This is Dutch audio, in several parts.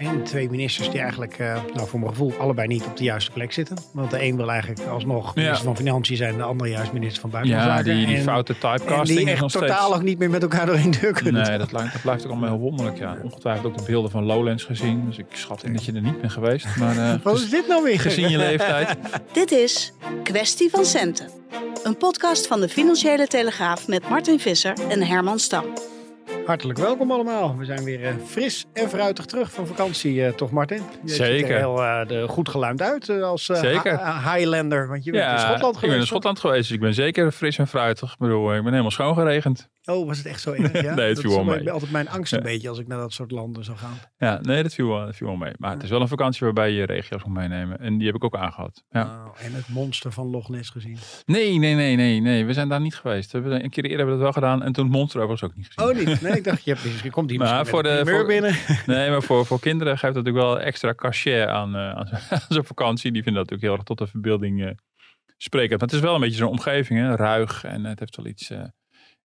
En twee ministers die eigenlijk, uh, nou voor mijn gevoel, allebei niet op de juiste plek zitten. Want de een wil eigenlijk alsnog minister Ja. van Financiën zijn, de andere juist minister van Buitenlandse Ja, Zaken. die, die En- foute En typecasting die is echt nog totaal steeds... ook niet meer met elkaar door één deur kunnen. Nee, dat, blijft- dat blijft ook allemaal heel wonderlijk. Ja. Ongetwijfeld ook de beelden van Lowlands gezien. Dus ik schat in dat je er niet bent geweest. Maar eh, Wat is dit nou weer? gezien je leeftijd. Dit is Kwestie van Centen. Een podcast van de Financiële Telegraaf met Martin Visser en Herman Stam. Hartelijk welkom allemaal. We zijn weer eh, fris en fruitig terug van vakantie, eh, toch Martin? Je ziet er Zeker. heel eh, de, goed geluimd uit als Zeker. hi- Highlander. Want je bent Ja, in Schotland ik geweest. ben in Schotland geweest. Dus ik ben zeker fris en fruitig. Ik bedoel, ik ben helemaal schoon geregend. toch? Oh, was het echt zo erg? Ja? Nee, het dat viel wel mee. bij- altijd mijn angst een beetje als ik naar dat soort landen zou gaan. Ja, nee, dat viel, wel- dat viel wel mee. Maar het is wel een vakantie waarbij je regio's moet meenemen. En die heb ik ook aangehad. Ja. Oh, en het monster van Loch Ness gezien. Nee, nee, nee, nee, nee. We zijn daar niet geweest. We een keer eerder hebben we dat wel gedaan. En toen het monster was ook niet gezien. Oh, niet? Nee, ik dacht, je, hebt, je komt hier Maar misschien voor de- voor- binnen. Nee, maar voor, voor kinderen geeft dat natuurlijk wel extra cachet aan, eh, aan zo'n- vakantie. Die vinden dat natuurlijk heel erg tot de verbeelding eh spreken. Maar het is wel een beetje zo'n omgeving, hè? ruig. En het heeft wel iets, eh,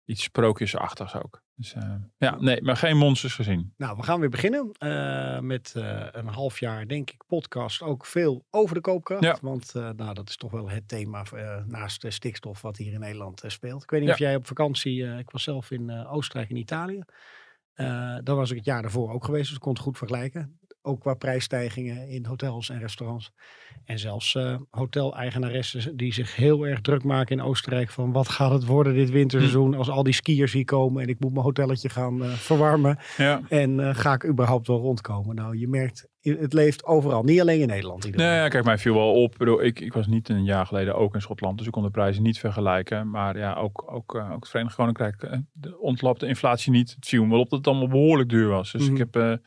iets sprookjesachtigs ook. Dus eh, ja, nee, maar geen monsters gezien. Nou, we gaan weer beginnen eh, met eh, een half jaar, denk ik, podcast. Ook veel over de koopkracht. Ja. Want nou, dat is toch wel het thema naast de stikstof wat hier in Nederland speelt. Ik weet niet Ja. of jij op vakantie, ik was zelf in Oostenrijk en Italië. Daar was ik het jaar daarvoor ook geweest, dus ik kon het goed vergelijken. Ook qua prijsstijgingen in hotels en restaurants. En zelfs eh hoteleigenaressen die zich heel erg druk maken in Oostenrijk van wat gaat het worden dit winterseizoen als al die skiers hier komen en ik moet mijn hotelletje gaan eh, verwarmen. Ja. En eh, ga ik überhaupt wel rondkomen? Nou, je merkt, het leeft overal. Niet alleen in Nederland. Nee, ja, kijk, mij viel wel op. Ik, ik, was niet een jaar geleden ook in Schotland, dus ik kon de prijzen niet vergelijken. Maar ja, ook, ook, ook het Verenigd Koninkrijk eh, de, inflatie niet. Het viel me wel op dat het allemaal behoorlijk duur was. Dus Mhm. ik heb, eh, eh,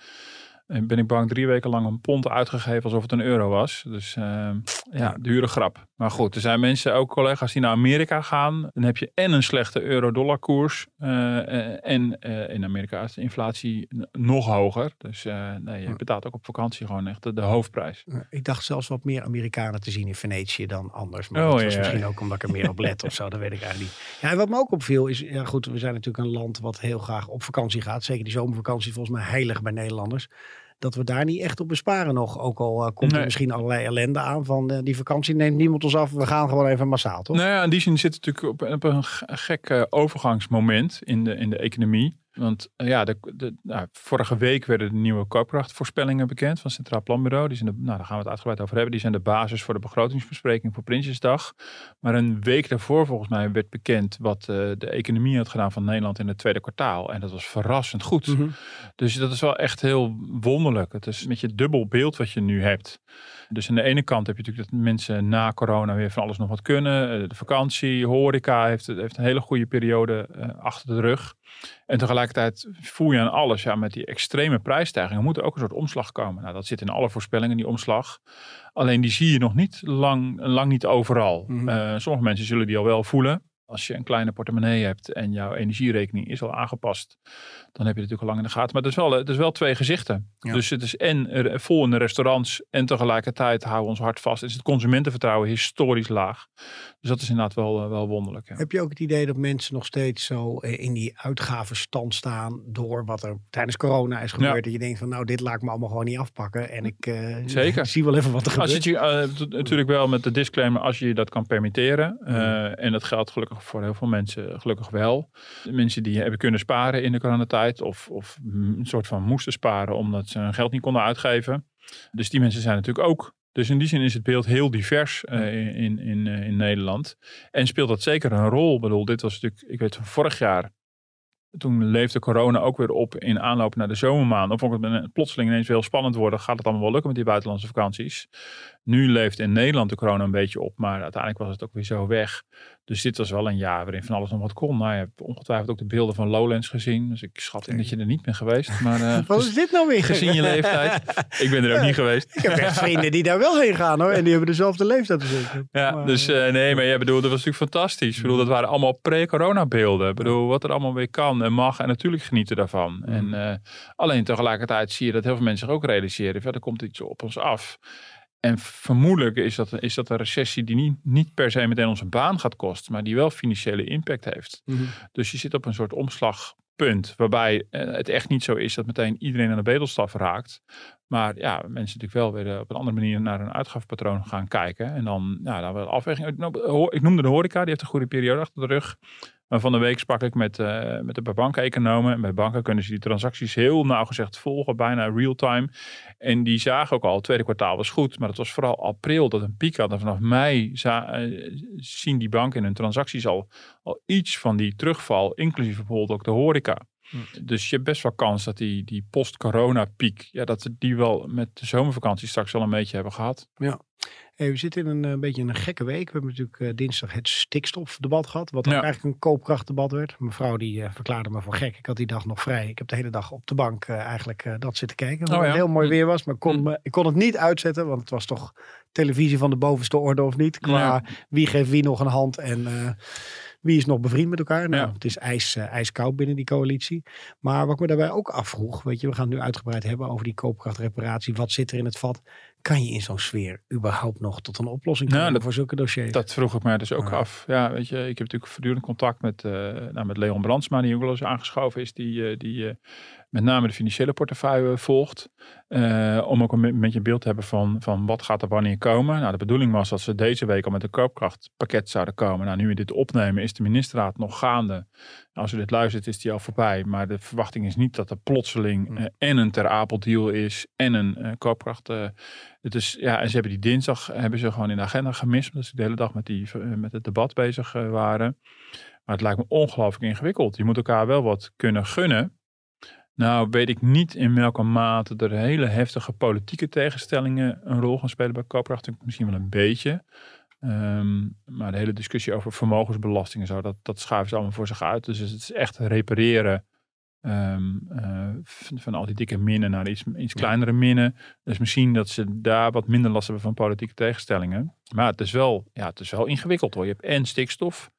ben ik bang drie weken lang een pond uitgegeven alsof het een euro was. Dus eh, ja, dure grap. Maar goed, er zijn mensen, ook collega's die naar Amerika gaan. Dan heb je en een slechte euro-dollar koers. eh, en eh, in Amerika is de inflatie nog hoger. Dus eh, nee, je betaalt ook op vakantie gewoon echt de, de hoofdprijs. Ik dacht zelfs wat meer Amerikanen te zien in Venetië dan anders. Maar Oh, dat was ja, misschien ook omdat ik er meer op let of zo. Dat weet ik eigenlijk niet. Ja, en wat me ook opviel is, ja goed, we zijn natuurlijk een land wat heel graag op vakantie gaat. Zeker die zomervakantie volgens mij heilig bij Nederlanders. Dat we daar niet echt op besparen nog. Ook al eh, komt er misschien allerlei ellende aan van eh, die vakantie neemt niemand ons af. We gaan gewoon even massaal, toch? Nou ja, in die zin zit het natuurlijk op, op een gek eh, overgangsmoment in de, in de economie. Want eh, ja, de, de, nou, vorige week werden de nieuwe koopkrachtvoorspellingen bekend van het Centraal Planbureau. Die zijn de, nou, daar gaan we het uitgebreid over hebben. Die zijn de basis voor de begrotingsbespreking voor Prinsjesdag. Maar een week daarvoor volgens mij werd bekend wat eh, de economie had gedaan van Nederland in het tweede kwartaal. En dat was verrassend goed. Mhm. Dus dat is wel echt heel wonderlijk. Het is met je dubbel beeld wat je nu hebt. Dus aan de ene kant heb je natuurlijk dat mensen na corona weer van alles nog wat kunnen. Eh, De vakantie, horeca heeft, heeft een hele goede periode eh, achter de rug. En tegelijkertijd voel je aan alles, ja, met die extreme prijsstijgingen moet er ook een soort omslag komen. Nou, dat zit in alle voorspellingen, die omslag. Alleen die zie je nog niet lang, lang niet overal. Mhm. Eh, sommige mensen zullen die al wel voelen. Als je een kleine portemonnee hebt en jouw energierekening is al aangepast, dan heb je het natuurlijk al lang in de gaten. Maar het is wel, het is wel twee gezichten. Ja. Dus het is en vol in de restaurants en tegelijkertijd houden we ons hart vast. Is het consumentenvertrouwen historisch laag. Dus dat is inderdaad wel, eh, wel wonderlijk. Ja. Heb je ook het idee dat mensen nog steeds zo eh, in die uitgavenstand staan door wat er tijdens corona is gebeurd? Ja. Dat je denkt van nou, dit laat ik me allemaal gewoon niet afpakken. En ik eh, Zeker. zie wel even wat er Als gebeurt. het je, natuurlijk wel met de disclaimer als je je dat kan permitteren. Eh, En dat geldt gelukkig voor heel veel mensen gelukkig wel. De mensen die hebben kunnen sparen in de coronatijd of, of een soort van moesten sparen omdat ze hun geld niet konden uitgeven. Dus die mensen zijn natuurlijk ook. Dus in die zin is het beeld heel divers eh, in, in, eh, in Nederland. En speelt dat zeker een rol. Ik bedoel, dit was natuurlijk, ik weet van vorig jaar. Toen leefde corona ook weer op in aanloop naar de zomermaanden. Of vond ik het plotseling ineens heel spannend worden. Gaat het allemaal wel lukken met die buitenlandse vakanties? Nu leeft in Nederland de corona een beetje op, maar uiteindelijk was het ook weer zo weg. Dus dit was wel een jaar waarin van alles nog wat kon. Nou, je hebt ongetwijfeld ook de beelden van Lowlands gezien. Dus ik schat in dat je er niet bent geweest. Maar, uh, Wat is dit nou weer? Gezien je leeftijd. ik ben er ook niet geweest. Ik heb echt vrienden die daar wel heen gaan hoor. En die hebben dezelfde leeftijd als ik. Ja, maar, dus uh, nee, maar jij bedoelt, dat was natuurlijk fantastisch. Ik bedoel, dat waren allemaal pre-corona beelden. Ik bedoel, wat er allemaal weer kan en mag. En natuurlijk genieten daarvan. Mm. En uh, alleen tegelijkertijd zie je dat heel veel mensen zich ook realiseren. Ja, er komt iets op ons af. En vermoedelijk is dat, is dat een recessie die niet, niet per se meteen onze baan gaat kosten, maar die wel financiële impact heeft. Mhm. Dus je zit op een soort omslagpunt, waarbij het echt niet zo is dat meteen iedereen aan de bedelstaf raakt. Maar ja, mensen natuurlijk wel weer op een andere manier naar een uitgavenpatroon gaan kijken. En dan, ja, dan wel afweging. Ik noemde de horeca, die heeft een goede periode achter de rug. Maar van de week sprak ik met, uh, met de bankeconomen. En bij banken kunnen ze die transacties heel nauwgezegd volgen, bijna real-time. En die zagen ook al, het tweede kwartaal was goed. Maar het was vooral april dat een piek had. En vanaf mei uh, zien die banken in hun transacties al, al iets van die terugval. Inclusief bijvoorbeeld ook de horeca. Hm. Dus je hebt best wel kans dat die, die post-corona piek, ja, dat die wel met de zomervakantie straks al een beetje hebben gehad. Ja. Hey, we zitten in een, een beetje een gekke week. We hebben natuurlijk uh, dinsdag het stikstofdebat gehad. Wat ja. eigenlijk een koopkrachtdebat werd. Mevrouw die uh, verklaarde me voor gek. Ik had die dag nog vrij. Ik heb de hele dag op de bank uh, eigenlijk dat zitten kijken. Wat oh, ja. heel mooi weer was. Maar kon, mm. ik kon het niet uitzetten. Want het was toch televisie van de bovenste orde of niet. Qua Ja. wie geeft wie nog een hand. En wie is nog bevriend met elkaar? Nou, Ja. het is ijs, uh, ijskoud binnen die coalitie. Maar wat ik me daarbij ook afvroeg, weet je, we gaan het nu uitgebreid hebben over die koopkrachtreparatie. Wat zit er in het vat? Kan je in zo'n sfeer überhaupt nog tot een oplossing Nou, komen dat- voor zulke dossiers? Dat vroeg ik mij dus ook af. Ja, weet je, ik heb natuurlijk voortdurend contact met, eh, nou, met Leon Brandsma, die ook wel eens aangeschoven is, die, eh, die eh, met name de financiële portefeuille volgt. Om ook een beetje een beeld te hebben van, van wat gaat er wanneer komen. Nou, de bedoeling was dat ze deze week al met een koopkrachtpakket zouden komen. Nou, nu we dit opnemen, is de ministerraad nog gaande. Als u dit luistert, is die al voorbij. Maar de verwachting is niet dat er plotseling Mm. eh, en een ter Apel deal is en een eh, koopkracht. eh, het is, ja, en ze hebben die dinsdag hebben ze gewoon in de agenda gemist. Omdat ze de hele dag met, die, met het debat bezig waren. Maar het lijkt me ongelooflijk ingewikkeld. Je moet elkaar wel wat kunnen gunnen. Nou weet ik niet in welke mate er hele heftige politieke tegenstellingen een rol gaan spelen bij koopkracht. Misschien wel een beetje. Ehm, maar de hele discussie over vermogensbelasting en zo, dat, dat schuiven ze allemaal voor zich uit. Dus het is echt repareren ehm, eh, van, van al die dikke minnen naar iets, iets kleinere minnen. Dus misschien dat ze daar wat minder last hebben van politieke tegenstellingen. Maar het is wel, ja, het is wel ingewikkeld hoor. Je hebt en stikstof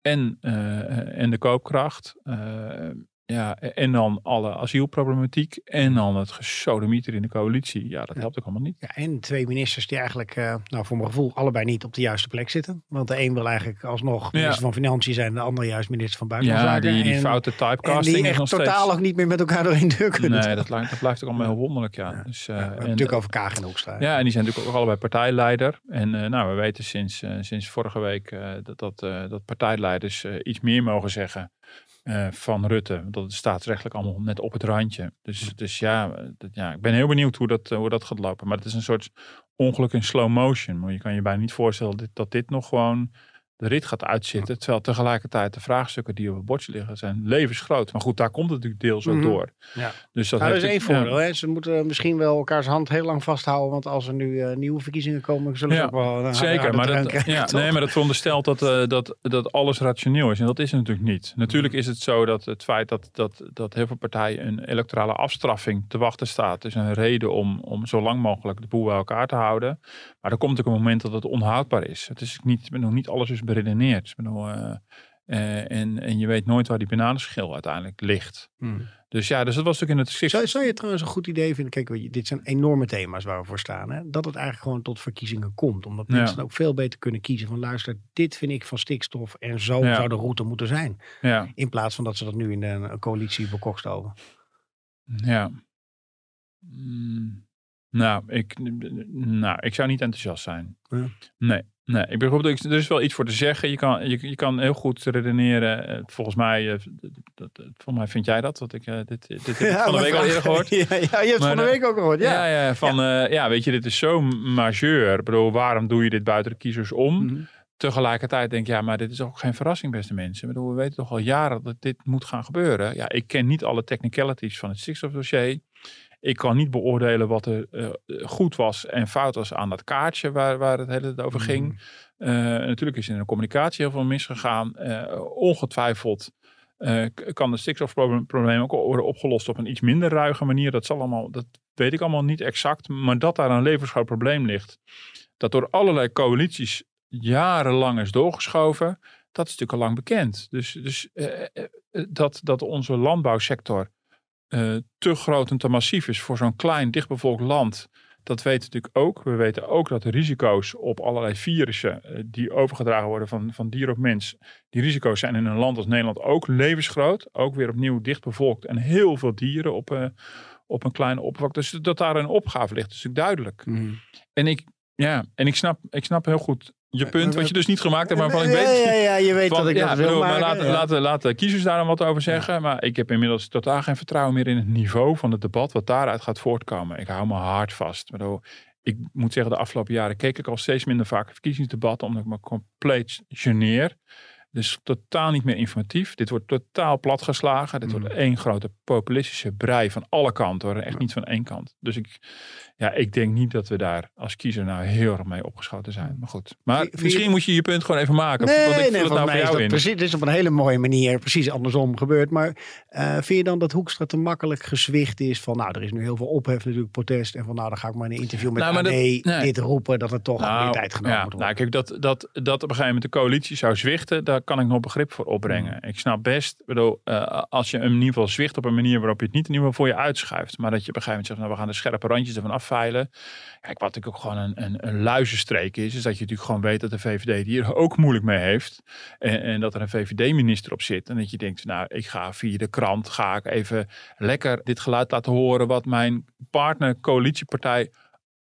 en, eh, en de koopkracht. eh, ja, en dan alle asielproblematiek. En dan het gesodemieter in de coalitie. Ja, dat helpt ook allemaal niet. Ja, en twee ministers die eigenlijk, eh, nou voor mijn gevoel, allebei niet op de juiste plek zitten. Want de een wil eigenlijk alsnog minister van Financiën zijn, de ander juist minister van Ja, Buitenlandse die, Zaken. die en, foute en typecasting die is echt nog totaal steeds... ook niet meer met elkaar door één deur kunnen. Nee, dat, dat blijft ook allemaal heel wonderlijk, ja. Ja. Dus, Ja, en- natuurlijk over Kaag en Hoekstra. Ja, en die zijn natuurlijk ook allebei partijleider. En eh, nou, we weten sinds, sinds vorige week dat, dat, dat partijleiders iets meer mogen zeggen eh, van Rutte. Dat het staatsrechtelijk allemaal net op het randje. Dus, dus ja, eh, dat, ja, ik ben heel benieuwd hoe dat, eh, hoe dat gaat lopen. Maar het is een soort ongeluk in slow motion. Maar je kan je bijna niet voorstellen dat dit, dat dit nog gewoon de rit gaat uitzitten. Terwijl tegelijkertijd de vraagstukken die op het bordje liggen zijn levensgroot. Maar goed, daar komt het natuurlijk deels ook Mhm. door. Ja. Dus dat, Nou, dat is één ja. voordeel. Hè. Ze moeten misschien wel elkaars hand heel lang vasthouden. Want als er nu eh, nieuwe verkiezingen komen, zullen ze Ja, ook wel een harde- Zeker, maar dat, krijgen, ja, toch? nee, maar dat veronderstelt dat, eh, dat, dat alles rationeel is. En dat is het natuurlijk niet. Natuurlijk is het zo dat het feit dat, dat, dat heel veel partijen een electorale afstraffing te wachten staat, is een reden om, om zo lang mogelijk de boel bij elkaar te houden. Maar er komt ook een moment dat het onhoudbaar is. Het is niet, bedoel, niet alles is Ik bedoel, eh, eh, en, en je weet nooit waar die bananenschil uiteindelijk ligt. Hmm. Dus ja, dus dat was ook in het Zou, zou je trouwens een goed idee vinden? Kijk, dit zijn enorme thema's waar we voor staan. Hè? Dat het eigenlijk gewoon tot verkiezingen komt. Omdat Ja. mensen ook veel beter kunnen kiezen van luister, dit vind ik van stikstof. En zo Ja. zou de route moeten zijn. Ja, In plaats van dat ze dat nu in de een coalitie bekokstoven. Ja. Mm, nou, ik, nou, ik zou niet enthousiast zijn. Ja. Nee, nee. Ik begrijp, dat er is wel iets voor te zeggen. Je kan, je, je kan heel goed redeneren. Eh, Volgens mij, eh, dat, dat, volgens mij vind jij dat. Want ik, eh, dit, dit heb ik van de week al eerder gehoord. Ja, ja, je hebt het van de week ook gehoord. Ja. Ja, ja, van, ja. ja, weet je, dit is zo majeur. Ik bedoel, waarom doe je dit buiten de kiezers om? Mhm. Tegelijkertijd denk ik, ja, maar dit is ook geen verrassing, beste mensen. Ik bedoel, we weten toch al jaren dat dit moet gaan gebeuren. Ja, ik ken niet alle technicalities van het stikstofdossier. Ik kan niet beoordelen wat er uh, goed was en fout was aan dat kaartje waar, waar het hele tijd over ging. Mhm. Uh, natuurlijk is in de communicatie heel veel misgegaan. Uh, ongetwijfeld kan de stikstofprobleem ook worden opgelost op een iets minder ruige manier. Dat, zal allemaal, dat weet ik allemaal niet exact. Maar dat daar een levensgroot probleem ligt. Dat door allerlei coalities jarenlang is doorgeschoven. Dat is natuurlijk al lang bekend. Dus, dus dat, dat onze landbouwsector te groot en te massief is voor zo'n klein dichtbevolkt land dat weten we natuurlijk ook. We weten ook dat de risico's op allerlei virussen uh, die overgedragen worden van, van dier op mens, die risico's zijn in een land als Nederland ook levensgroot. Ook weer opnieuw dichtbevolkt en heel veel dieren op, uh, op een kleine oppervlakte. Dus dat daar een opgave ligt, is natuurlijk duidelijk. Mhm. En ik, ja, en ik snap, ik snap heel goed je punt, wat je dus niet gemaakt hebt, maar van ik weet. Ja, ja, je weet van, dat ik ja, dat wil bedoel, maken. Maar laten, ja. laten, laten kiezers daar dan wat over zeggen. Maar ik heb inmiddels totaal geen vertrouwen meer in het niveau van het debat wat daaruit gaat voortkomen. Ik hou me hard vast. Ik, bedoel, ik moet zeggen, de afgelopen jaren keek ik al steeds minder vaak verkiezingsdebatten, omdat ik me compleet geneer. Dus totaal niet meer informatief. Dit wordt totaal platgeslagen. Dit wordt één grote populistische brei van alle kanten. Hoor. Echt niet van één kant. Dus ik, ja, ik denk niet dat we daar als kiezer nou heel erg mee opgeschoten zijn. Maar goed. Maar misschien moet je je punt gewoon even maken. Nee, Want ik nee, het nou voor is jou dat in. precies, het is op een hele mooie manier precies andersom gebeurd. Maar eh, vind je dan dat Hoekstra te makkelijk gezwicht is van, nou, er is nu heel veel ophef natuurlijk, protest. En van, nou, dan ga ik maar in een interview met Nou, maar dat- nee, dit roepen, dat het toch meer tijd genomen ja, moet worden. nou, kijk, dat, dat, dat op een gegeven moment de coalitie zou zwichten, daar kan ik nog begrip voor opbrengen. Mm. Ik snap best, bedoel, eh, als je hem in ieder geval zwicht op een manier waarop je het niet in ieder geval voor je uitschuift, maar dat je op een gegeven moment zegt, nou, we gaan de scherpe randjes ervan afveilen. Kijk, wat natuurlijk ook gewoon een, een, een luizenstreek is, is dat je natuurlijk gewoon weet dat de VVD hier ook moeilijk mee heeft. En, en dat er een VVD-minister op zit. En dat je denkt, nou, ik ga via de krant, ga ik even lekker dit geluid laten horen wat mijn partner, coalitiepartij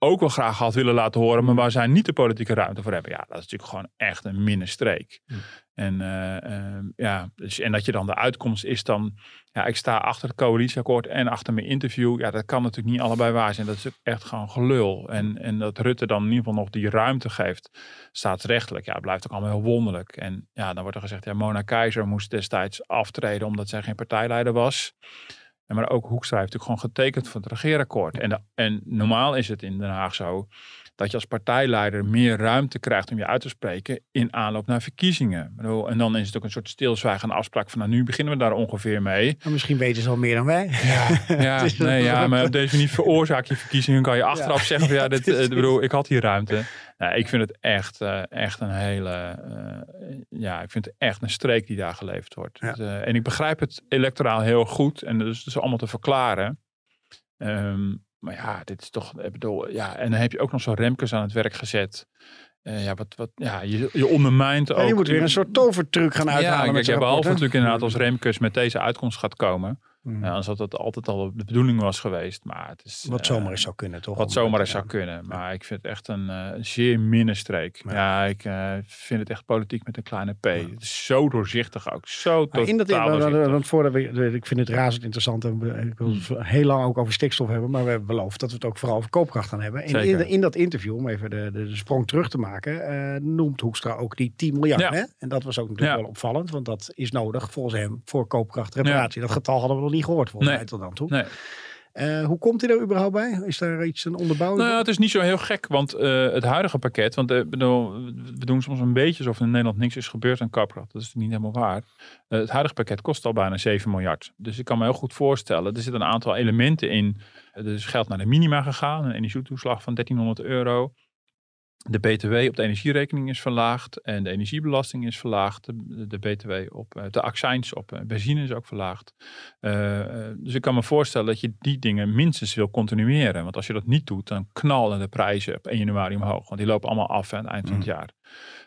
ook wel graag had willen laten horen, maar waar zij niet de politieke ruimte voor hebben. Ja, dat is natuurlijk gewoon echt een minne streek. Mm. En, eh, ehm, ja, dus, en dat je dan de uitkomst is dan, ja, ik sta achter het coalitieakkoord en achter mijn interview. Ja, dat kan natuurlijk niet allebei waar zijn. Dat is echt gewoon gelul. En, en dat Rutte dan in ieder geval nog die ruimte geeft, staatsrechtelijk, ja, blijft ook allemaal heel wonderlijk. En ja, dan wordt er gezegd, ja, Mona Keizer moest destijds aftreden omdat zij geen partijleider was. Ja, maar ook Hoekstra heeft natuurlijk gewoon getekend voor het regeerakkoord. En, en normaal is het in Den Haag zo dat je als partijleider meer ruimte krijgt om je uit te spreken in aanloop naar verkiezingen. En dan is het ook een soort stilzwijgende afspraak van nou nu beginnen we daar ongeveer mee. Maar misschien weten ze al meer dan wij. Ja, is- nee, ja maar op deze manier veroorzaak je verkiezingen. Kan je achteraf zeggen van ja, dit, eh, ik bedoel, ik had hier ruimte. Nou, ik vind het echt, eh, echt een hele, eh, ja, ik vind het echt een streek die daar geleverd wordt. Ja. En ik begrijp het electoraal heel goed en dus het is allemaal te verklaren. Ehm, maar ja, dit is toch, ik bedoel, ja, en dan heb je ook nog zo'n Remkes aan het werk gezet. Ja, wat, wat, ja, je, je ondermijnt ook. Ja, je moet weer een soort tovertruc gaan uithalen Ja, met zijn ja, behalve natuurlijk inderdaad als Remkes met deze uitkomst gaat komen. Anders had dat altijd al de bedoeling was geweest. Maar het is, Wat eh, zomaar eens zou kunnen, toch? Wat Om- zomaar eens zou kunnen. Maar ik vind het echt een eh, zeer minne streek. Ja. Ja, ik eh, vind het echt politiek met een kleine p. Het is zo doorzichtig ook. Zo Maar totaal in dat, want- voordat we, ik vind het razend interessant en ik wil het heel lang ook over stikstof hebben, maar we hebben beloofd dat we het ook vooral over koopkracht gaan hebben. En in, in dat interview, om even de, de, de sprong terug te maken, eh, noemt Hoekstra ook die 10 miljard. Ja. Hè? En dat was ook natuurlijk wel opvallend, want dat is nodig volgens hem voor koopkrachtreparatie. Dat getal hadden we nog niet gehoord volgens Nee. mij tot dan toe. Nee. Eh, hoe komt hij daar überhaupt bij? Is daar iets een onderbouwing? Nou ja, het is niet zo heel gek, want eh, het huidige pakket, want eh, bedoel, we doen soms een beetje alsof er in Nederland niks is gebeurd aan koopkracht. Dat is niet helemaal waar. Het huidige pakket kost al bijna 7 miljard. Dus ik kan me heel goed voorstellen, er zitten een aantal elementen in. Er is geld naar de minima gegaan, een energietoeslag van 1300 euro. De BTW op de energierekening is verlaagd en de energiebelasting is verlaagd. De, de BTW op eh, de accijns op eh, benzine is ook verlaagd. Eh, dus ik kan me voorstellen dat je die dingen minstens wil continueren. Want als je dat niet doet, dan knallen de prijzen op 1 januari omhoog. Want die lopen allemaal af aan het eind van het jaar.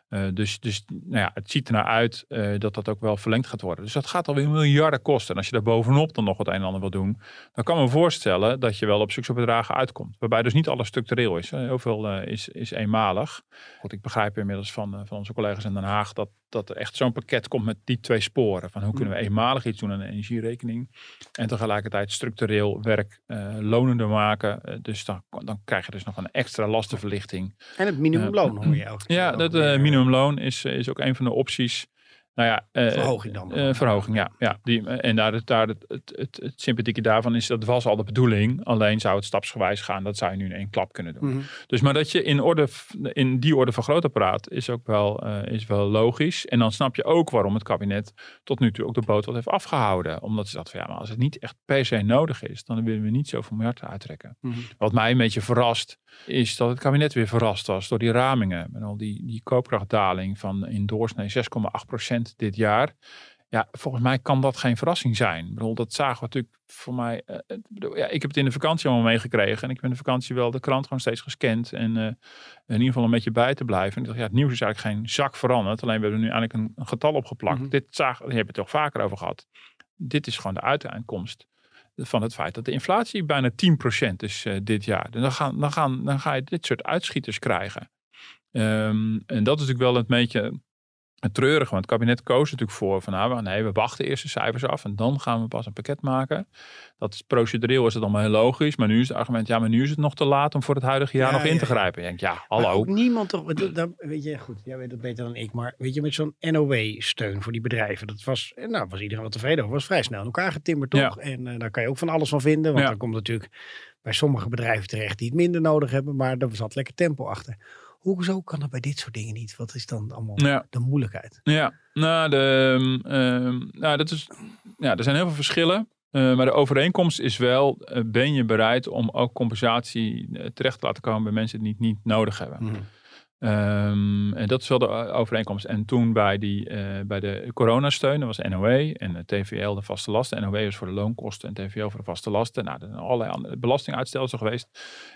Eh, dus dus nou ja, het ziet er naar uit eh, dat dat ook wel verlengd gaat worden. Dus dat gaat alweer miljarden kosten. En als je daar bovenop dan nog het een en ander wil doen, dan kan ik me voorstellen dat je wel op zulke bedragen uitkomt. Waarbij dus niet alles structureel is. Heel veel eh, is, is eenmalig. Goed, ik begrijp inmiddels van, van onze collega's in Den Haag dat, dat er echt zo'n pakket komt met die twee sporen. Van hoe kunnen we eenmalig iets doen aan de energierekening en tegelijkertijd structureel werk lonender maken. Dus dan, dan krijg je dus nog een extra lastenverlichting. En het minimumloon hoor je keer Ja, ook dat. Eh, minimumloon is, is ook een van de opties. Nou ja, eh, Verhoging dan. eh, verhoging, ja. ja die, en daar, het- daar het, het, het, het sympathieke daarvan is, dat was al de bedoeling. Alleen zou het stapsgewijs gaan. Dat zou je nu in één klap kunnen doen. Mhm. Dus maar dat je in, orde, in die orde van grootte praat, is ook wel, eh, is wel logisch. En dan snap je ook waarom het kabinet tot nu toe ook de boot wat heeft afgehouden. Omdat ze dat van ja, maar als het niet echt per se nodig is, dan willen we niet zoveel miljard uittrekken. Mhm. Wat mij een beetje verrast, is dat het kabinet weer verrast was door die ramingen. Met al die, die koopkrachtdaling van in doorsnee 6,8% dit jaar. Ja, volgens mij kan dat geen verrassing zijn. Ik bedoel, dat zagen we natuurlijk voor mij. ik bedoel, ja, ik heb het in de vakantie allemaal meegekregen. En ik heb in de vakantie wel de krant gewoon steeds gescand. En eh, in ieder geval een beetje bij te blijven. En ik dacht, ja, het nieuws is eigenlijk geen zak veranderd. Alleen we hebben er nu eigenlijk een, een getal opgeplakt. Mhm. Dit zagen, daar heb je het toch vaker over gehad. Dit is gewoon de uiteindkomst van het feit dat de inflatie bijna 10% is eh, dit jaar. Dan, gaan, dan, gaan, dan ga je dit soort uitschieters krijgen. Ehm, en dat is natuurlijk wel een beetje het treurige. Want het kabinet koos natuurlijk voor van nou, nee, we wachten eerst de cijfers af en dan gaan we pas een pakket maken. Dat is procedureel is het allemaal heel logisch. Maar nu is het argument, ja, maar nu is het nog te laat om voor het huidige jaar Ja, nog in ja, te grijpen. Je denkt, ja, hallo. ook niemand toch, dat- weet je, goed, jij weet het beter dan ik, maar weet je, met zo'n NOW-steun voor die bedrijven, dat was, eh, nou, was iedereen wel tevreden over, was vrij snel in elkaar getimmerd, toch? Ja. En eh, daar kan je ook van alles van vinden, want dan komt natuurlijk bij sommige bedrijven terecht die het minder nodig hebben, maar er zat lekker tempo achter. Hoezo kan dat bij dit soort dingen niet? Wat is dan allemaal Ja. de moeilijkheid? Ja, nou, de, ehm, nou dat is, ja, er zijn heel veel verschillen. Eh, maar de overeenkomst is wel, eh, ben je bereid om ook compensatie eh, terecht te laten komen bij mensen die het niet nodig hebben. Mhm. Ehm, en dat is wel de overeenkomst. En toen bij, die, eh, bij de coronasteun, dat was NOW en de TVL de vaste lasten. NOW is voor de loonkosten en TVL voor de vaste lasten. Nou, er zijn allerlei andere belastinguitstelsels geweest.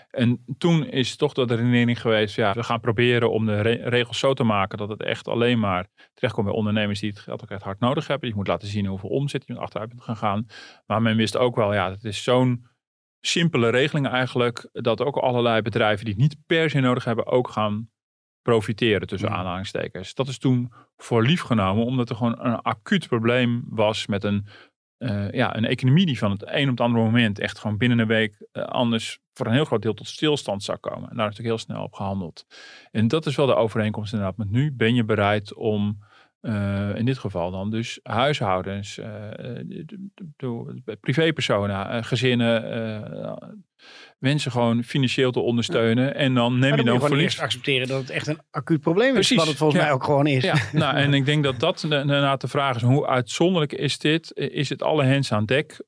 En toen is toch de redenering geweest, ja, we gaan proberen om de re- regels zo te maken dat het echt alleen maar terechtkomt bij ondernemers die het geld ook echt hard nodig hebben. Je moet laten zien hoeveel omzet je achteruit bent gaan gaan. Maar men wist ook wel, ja, het is zo'n simpele regeling eigenlijk, dat ook allerlei bedrijven die het niet per se nodig hebben, ook gaan profiteren tussen aanhalingstekens. Dat is toen voor lief genomen, omdat er gewoon een acuut probleem was met een, eh, ja, een economie die van het een op het andere moment echt gewoon binnen een week eh, anders voor een heel groot deel tot stilstand zou komen. En daar is natuurlijk heel snel op gehandeld. En dat is wel de overeenkomst inderdaad. Met nu ben je bereid om eh, in dit geval dan dus huishoudens, eh, eh, de- de- de- de- privépersonen, eh, gezinnen, mensen gewoon financieel te ondersteunen. En dan neem je dan dan je voor gewoon eerst accepteren dat het echt een acuut probleem is, Precies, wat het volgens ja. mij ook gewoon is. Ja, nou, en ik denk dat dat inderdaad de vraag is. Hoe uitzonderlijk is dit? Is het alle hens aan dek?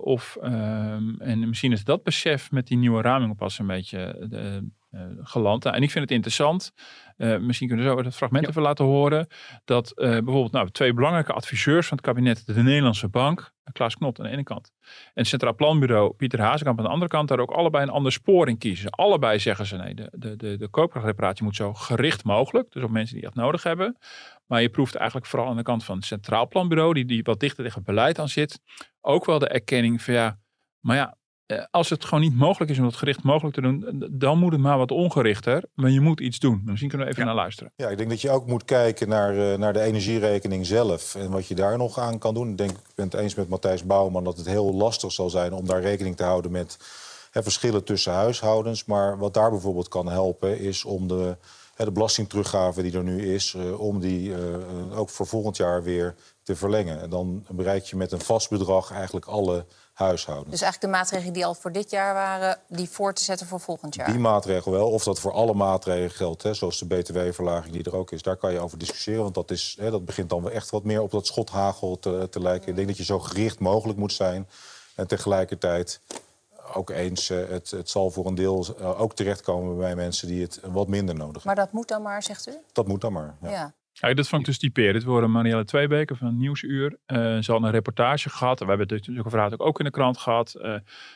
Of, ehm, en misschien is dat besef met die nieuwe raming pas een beetje eh, geland. Nou, en ik vind het interessant. eh, misschien kunnen we zo het fragment Ja. even laten horen. Dat eh, bijvoorbeeld nou, twee belangrijke adviseurs van het kabinet, de Nederlandse Bank, Klaas Knot aan de ene kant, en het Centraal Planbureau Pieter Hazekamp aan de andere kant, daar ook allebei een ander spoor in kiezen. Allebei zeggen ze nee, de, de, de, de koopkrachtreparatie moet zo gericht mogelijk, dus op mensen die dat nodig hebben. Maar je proeft eigenlijk vooral aan de kant van het Centraal Planbureau, die, die wat dichter tegen het beleid aan zit, ook wel de erkenning van ja, maar ja, eh, als het gewoon niet mogelijk is om het gericht mogelijk te doen, eh, dan moet het maar wat ongerichter. Maar je moet iets doen. Misschien kunnen we even Ja. naar luisteren. Ja, ik denk dat je ook moet kijken naar, eh, naar de energierekening zelf en wat je daar nog aan kan doen. Ik denk, ik ben het eens met Matthijs Bouwman dat het heel lastig zal zijn om daar rekening te houden met hè, verschillen tussen huishoudens. Maar wat daar bijvoorbeeld kan helpen is om de, de belastingteruggave die er nu is, eh, om die eh, eh, ook voor volgend jaar weer te verlengen. En dan bereik je met een vast bedrag eigenlijk alle huishoudens. Dus eigenlijk de maatregelen die al voor dit jaar waren, die voor te zetten voor volgend jaar. Die maatregel wel. Of dat voor alle maatregelen geldt, hè, zoals de btw-verlaging die er ook is. Daar kan je over discussiëren, want dat, is, hè, dat begint dan wel echt wat meer op dat schothagel te, te lijken. Ik denk dat je zo gericht mogelijk moet zijn. En tegelijkertijd ook eens, eh, het, het zal voor een deel eh, ook terechtkomen bij mensen die het wat minder nodig hebben. Maar dat moet dan maar, zegt u? Dat moet dan maar. Ja. Ja. Ja, dat vond ik dus typerend. We horen Marielle Tweebeke van Nieuwsuur. Eh ze had een reportage gehad. We hebben het natuurlijk verhaal ook in de krant gehad. Eh,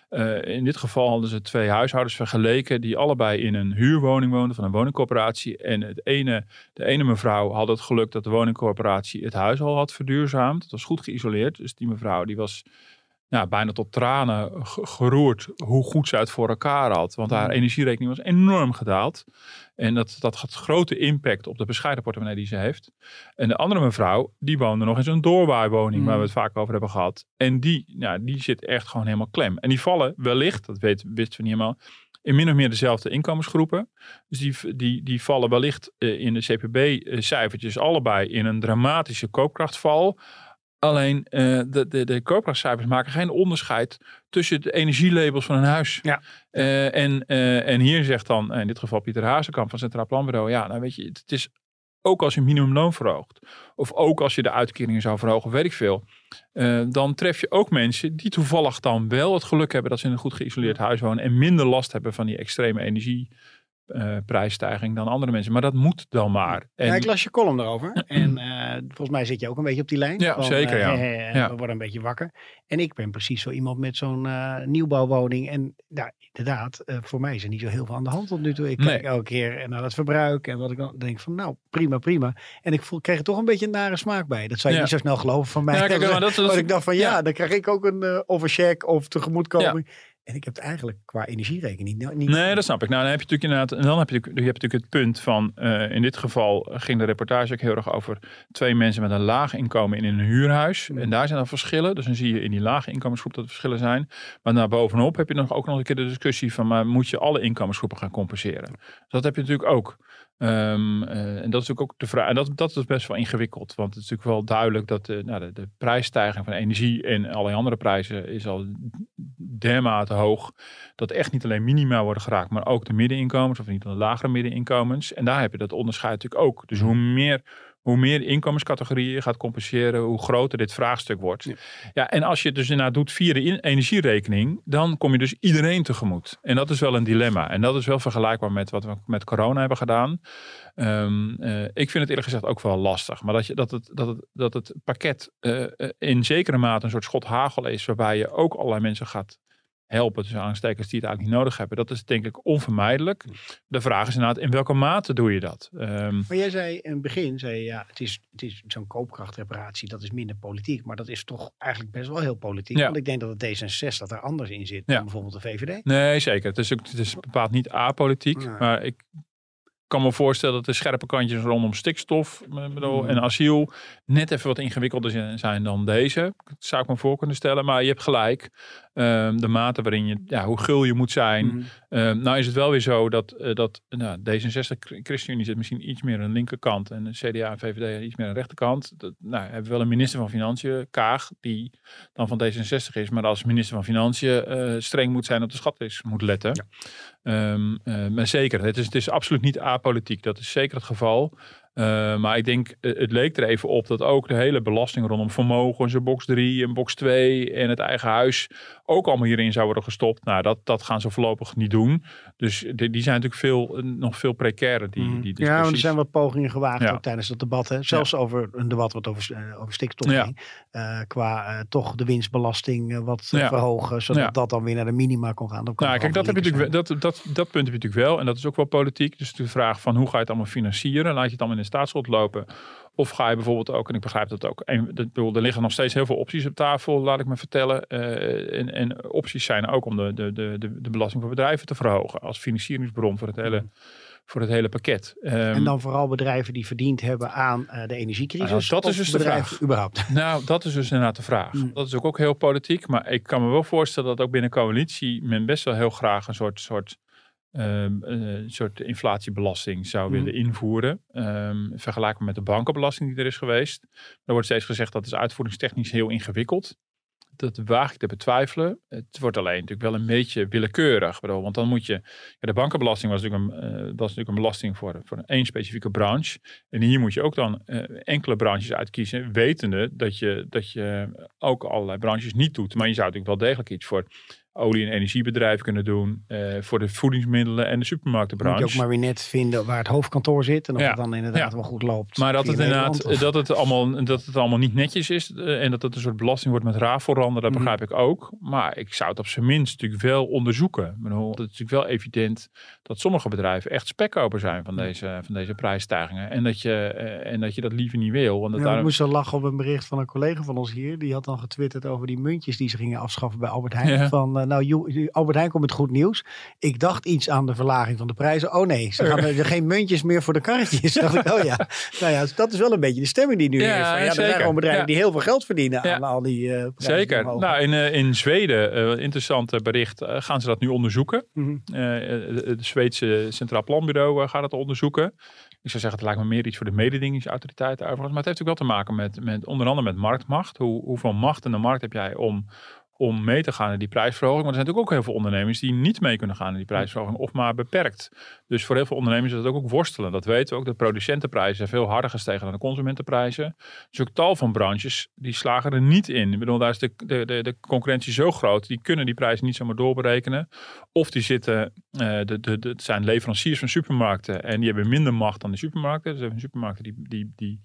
eh, in dit geval hadden ze twee huishoudens vergeleken... die allebei in een huurwoning woonden van een woningcorporatie. En het ene, de ene mevrouw had het geluk dat de woningcorporatie het huis al had verduurzaamd. Het was goed geïsoleerd. Dus die mevrouw die was ja, bijna tot tranen ge- geroerd hoe goed ze het voor elkaar had. Want haar energierekening was enorm gedaald. En dat, dat had grote impact op de bescheiden portemonnee die ze heeft. En de andere mevrouw, die woonde nog in zo'n doorwaaiwoning, waar we het vaak over hebben gehad. En die, ja, die zit echt gewoon helemaal klem. En die vallen wellicht, dat weet, wisten we niet helemaal, in min of meer dezelfde inkomensgroepen. Dus die, die, die vallen wellicht eh, in de CPB-cijfertjes allebei in een dramatische koopkrachtval. Alleen uh, de, de, de koopkrachtcijfers maken geen onderscheid tussen de energielabels van een huis. Ja. Uh, en, uh, en hier zegt dan in dit geval Pieter Hazekamp van Centraal Planbureau. Ja, nou weet je, het is ook als je minimumloon verhoogt. Of ook als je de uitkeringen zou verhogen, weet ik veel. dan tref je ook mensen die toevallig dan wel het geluk hebben dat ze in een goed geïsoleerd huis wonen. En minder last hebben van die extreme energie uh, prijsstijging dan andere mensen. Maar dat moet dan maar. En... Ja, ik las je column erover. en uh, volgens mij zit je ook een beetje op die lijn. Ja, van, zeker. Uh, ja. He, he, ja. We worden een beetje wakker. En ik ben precies zo iemand met zo'n nieuwbouwwoning. En nou, inderdaad, voor mij is er niet zo heel veel aan de hand tot nu toe. Ik kijk Nee. elke keer naar het verbruik. En wat ik dan denk van, nou, prima, prima. En ik voel, kreeg er toch een beetje een nare smaak bij. Dat zou je Ja. niet zo snel geloven van mij. Ja, kijk, maar dat- ik dacht van, ja, ja. dan krijg ik ook een uh, overcheck of tegemoetkoming. En ik heb het eigenlijk qua energierekening niet. niet Nee, dat snap ik. Nou, dan heb je natuurlijk inderdaad, en dan heb je, je hebt natuurlijk het punt van, uh, in dit geval ging de reportage ook heel erg over twee mensen met een laag inkomen in een huurhuis. Mm. En daar zijn dan verschillen. Dus dan zie je in die lage inkomensgroep dat er verschillen zijn. Maar daarbovenop heb je nog ook nog een keer de discussie van, maar moet je alle inkomensgroepen gaan compenseren? Dus dat heb je natuurlijk ook. Um, uh, en dat is natuurlijk ook de vraag. En dat, dat is best wel ingewikkeld. Want het is natuurlijk wel duidelijk dat de, nou, de, de prijsstijging van energie en allerlei andere prijzen is al dermate hoog. Dat echt niet alleen minima worden geraakt, maar ook de middeninkomens of niet de lagere middeninkomens. En daar heb je dat onderscheid natuurlijk ook. Dus hoe meer hoe meer inkomenscategorieën je gaat compenseren, hoe groter dit vraagstuk wordt. Ja. ja, en als je het dus inderdaad doet via de energierekening, dan kom je dus iedereen tegemoet. En dat is wel een dilemma. En dat is wel vergelijkbaar met wat we met corona hebben gedaan. Um, uh, ik vind het eerlijk gezegd ook wel lastig. Maar dat, je, dat, het, dat, het, dat het pakket uh, in zekere mate een soort schot hagel is, waarbij je ook allerlei mensen gaat helpen, dus aanstekers die het eigenlijk niet nodig hebben. Dat is denk ik onvermijdelijk. De vraag is inderdaad, in welke mate doe je dat? Um, maar jij zei in het begin, zei je, ja, het is, het is zo'n koopkrachtreparatie, dat is minder politiek. Maar dat is toch eigenlijk best wel heel politiek. Ja. Want ik denk dat het D66 er anders in zit Ja. dan bijvoorbeeld de VVD. Nee, zeker. Het is, ook, het is bepaald niet apolitiek. Maar ik kan me voorstellen dat de scherpe kantjes rondom stikstof bedoel, Mm. en asiel net even wat ingewikkelder zijn dan deze. Dat zou ik me voor kunnen stellen. Maar je hebt gelijk. Um, de mate waarin je, ja, hoe gul je moet zijn. Mm. Um, nou is het wel weer zo dat, uh, dat nou, D66, ChristenUnie zit misschien iets meer aan de linkerkant. En de CDA en VVD iets meer aan de rechterkant. Dat, nou, we hebben wel een minister van Financiën, Kaag, die dan van D66 is. Maar als minister van Financiën uh, streng moet zijn op de schatkist moet letten. Ja. Um, uh, maar zeker, het is, het is absoluut niet apolitiek. Dat is zeker het geval. Uh, maar ik denk, uh, het leek er even op dat ook de hele belasting rondom vermogens, een box 3 en box 2 en het eigen huis ook allemaal hierin zou worden gestopt. Nou, dat, dat gaan ze voorlopig niet doen. Dus die, die zijn natuurlijk veel, nog veel precairer, die, Mm. die Ja, want er zijn wat pogingen gewaagd Ja. ook tijdens dat debat. Hè? Zelfs over een debat wat over, over stikstof Ja. ging. Uh, qua uh, toch de winstbelasting wat Ja. verhogen, zodat Ja. dat dan weer naar de minima kon gaan. Dan Nou, kijk, dat, heb je natuurlijk, dat, dat, dat punt heb je natuurlijk wel. En dat is ook wel politiek. Dus de vraag van hoe ga je het allemaal financieren? Laat je het allemaal in staatsschuld lopen? Of ga je bijvoorbeeld ook, en ik begrijp dat ook, en, bedoel, er liggen nog steeds heel veel opties op tafel, laat ik me vertellen. Eh, en, en opties zijn ook om de, de, de, de, belasting voor bedrijven te verhogen als financieringsbron voor het hele, voor het hele pakket. Ehm, En dan vooral bedrijven die verdiend hebben aan uh, de energiecrisis. Nou, dat is dus de vraag. überhaupt. Nou, dat is dus inderdaad de vraag. Mm. Dat is ook, ook heel politiek. Maar ik kan me wel voorstellen dat ook binnen coalitie men best wel heel graag een soort, soort, um, uh, soort inflatiebelasting zou Mm. willen invoeren. Um, vergelijkbaar met de bankenbelasting die er is geweest. Er wordt steeds gezegd dat is uitvoeringstechnisch heel ingewikkeld. Dat waag ik te betwijfelen. Het wordt alleen natuurlijk wel een beetje willekeurig. Bedoel, want dan moet je. Ja, de bankenbelasting was natuurlijk een, uh, was natuurlijk een belasting voor, voor één specifieke branche. En hier moet je ook dan uh, enkele branches uitkiezen. Wetende dat je, dat je ook allerlei branches niet doet. Maar je zou natuurlijk wel degelijk iets voor olie- en energiebedrijven kunnen doen. Uh, voor de voedingsmiddelen en de supermarktenbranche. Moet je ook maar weer net vinden waar het hoofdkantoor zit. En of Ja. het dan inderdaad Ja. wel goed loopt. Maar dat het inderdaad of- dat het allemaal, dat het allemaal niet netjes is. eh, en dat het een soort belasting wordt met raafvoorranden, dat Mhm. begrijp ik ook. Maar ik zou het op zijn minst natuurlijk wel onderzoeken. Ik bedoel, het is natuurlijk wel evident dat sommige bedrijven echt spekkoper zijn van deze, van deze prijsstijgingen. En dat, je, eh, en dat je dat liever niet wil. Want ik moest zo lachen op een bericht van een collega van ons hier. Die had dan getwitterd over die muntjes die ze gingen afschaffen bij Albert Heijn. Ja. Van eh, nou, Albert Heijn komt met goed nieuws. Ik dacht iets aan de verlaging van de prijzen. Oh nee, ze gaan er geen muntjes meer voor de karretjes. dacht ik, oh ja. Nou ja, dat is wel een beetje de stemming die nu Ja, is. Van, ja, er zeker. zijn gewoon bedrijven Ja. die heel veel geld verdienen Ja. aan al die eh Zeker. omhoog Nou, in, eh, in Zweden, eh interessant bericht, eh, gaan ze dat nu onderzoeken. Eh, het Zweedse Centraal Planbureau gaat het onderzoeken. Ik zou zeggen, het lijkt me meer iets voor de mededingingsautoriteiten overigens. Maar het heeft ook wel te maken met, met onder andere met marktmacht. Hoe, hoeveel macht in de markt heb jij om, om mee te gaan in die prijsverhoging? Maar er zijn natuurlijk ook heel veel ondernemers die niet mee kunnen gaan in die prijsverhoging. Of maar beperkt. Dus voor heel veel ondernemers is dat ook, ook worstelen. Dat weten we ook. De producentenprijzen zijn veel harder gestegen dan de consumentenprijzen. Dus ook tal van branches die slagen er niet in. Ik bedoel, daar is de, de, de, de concurrentie zo groot. Die kunnen die prijzen niet zomaar doorberekenen. Of die zitten, eh, de, de, de, het zijn leveranciers van supermarkten. En die hebben minder macht dan de supermarkten. Dus de supermarkten die, die, die,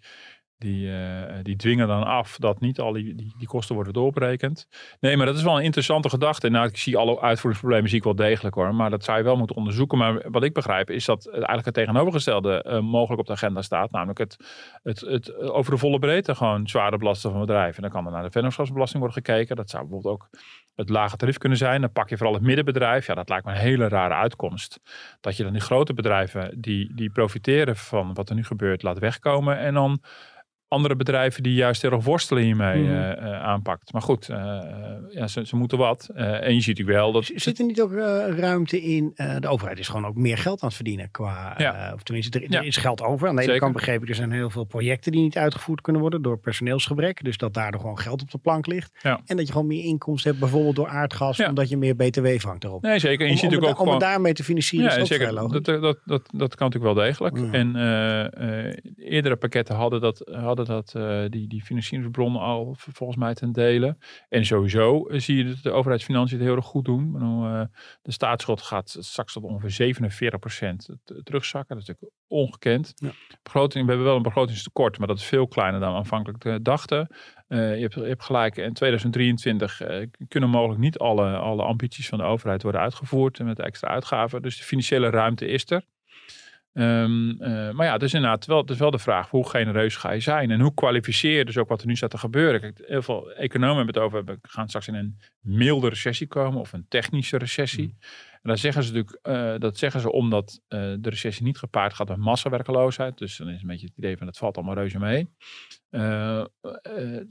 die, eh, die dwingen dan af dat niet al die, die, kosten worden doorberekend. Nee, maar dat is wel een interessante gedachte. Nou, ik zie alle uitvoeringsproblemen zie ik wel degelijk hoor. Maar dat zou je wel moeten onderzoeken. Maar wat ik begrijp is dat eigenlijk het tegenovergestelde eh, mogelijk op de agenda staat. Namelijk het, het, het over de volle breedte gewoon zware belasten van bedrijven. En dan kan er naar de vennootschapsbelasting worden gekeken. Dat zou bijvoorbeeld ook het lage tarief kunnen zijn. Dan pak je vooral het middenbedrijf. Ja, dat lijkt me een hele rare uitkomst. Dat je dan die grote bedrijven die, die profiteren van wat er nu gebeurt laat wegkomen. En dan andere bedrijven die juist heel erg worstelen hiermee Mhm. eh, eh, aanpakt. Maar goed, eh, ja, ze, ze moeten wat. En je ziet natuurlijk wel dat... Zit er niet ook ruimte in? de overheid is gewoon ook meer geld aan het verdienen. Qua, Ja. of tenminste, er, er is geld over. Aan de ene kant begreep ik, er zijn heel veel projecten die niet uitgevoerd kunnen worden door personeelsgebrek. Dus dat daardoor gewoon geld op de plank ligt. En dat je gewoon meer inkomsten hebt, bijvoorbeeld door aardgas, omdat je meer BTW vangt erop. Nee, zeker. En je om, ziet om, het- ook om het gewoon... daarmee te financieren Ja, zeker. Dat, dat, dat, dat kan natuurlijk wel degelijk. En eerdere pakketten hadden dat, hadden dat eh, die, die financieringsbronnen al volgens mij ten dele. En sowieso eh, zie je dat de overheidsfinanciën het heel erg goed doen. Eh, de staatsschuld gaat straks tot ongeveer 47% terugzakken. Dat is natuurlijk ongekend. Ja. Begroting, we hebben wel een begrotingstekort, maar dat is veel kleiner dan we aanvankelijk dachten. Je, hebt, je hebt gelijk, in 2023 eh, kunnen mogelijk niet alle, alle ambities van de overheid worden uitgevoerd met extra uitgaven. Dus de financiële ruimte is er. Ehm, eh, maar ja, is inderdaad wel, is wel de vraag, hoe genereus ga je zijn? En hoe kwalificeer je dus ook wat er nu staat te gebeuren? Kijk, heel veel economen hebben het over, we gaan straks in een milde recessie komen of een technische recessie. En dan zeggen ze natuurlijk, eh, dat zeggen ze omdat eh, de recessie niet gepaard gaat met massawerkeloosheid. Dus dan is een beetje het idee van, het valt allemaal reuze mee. Er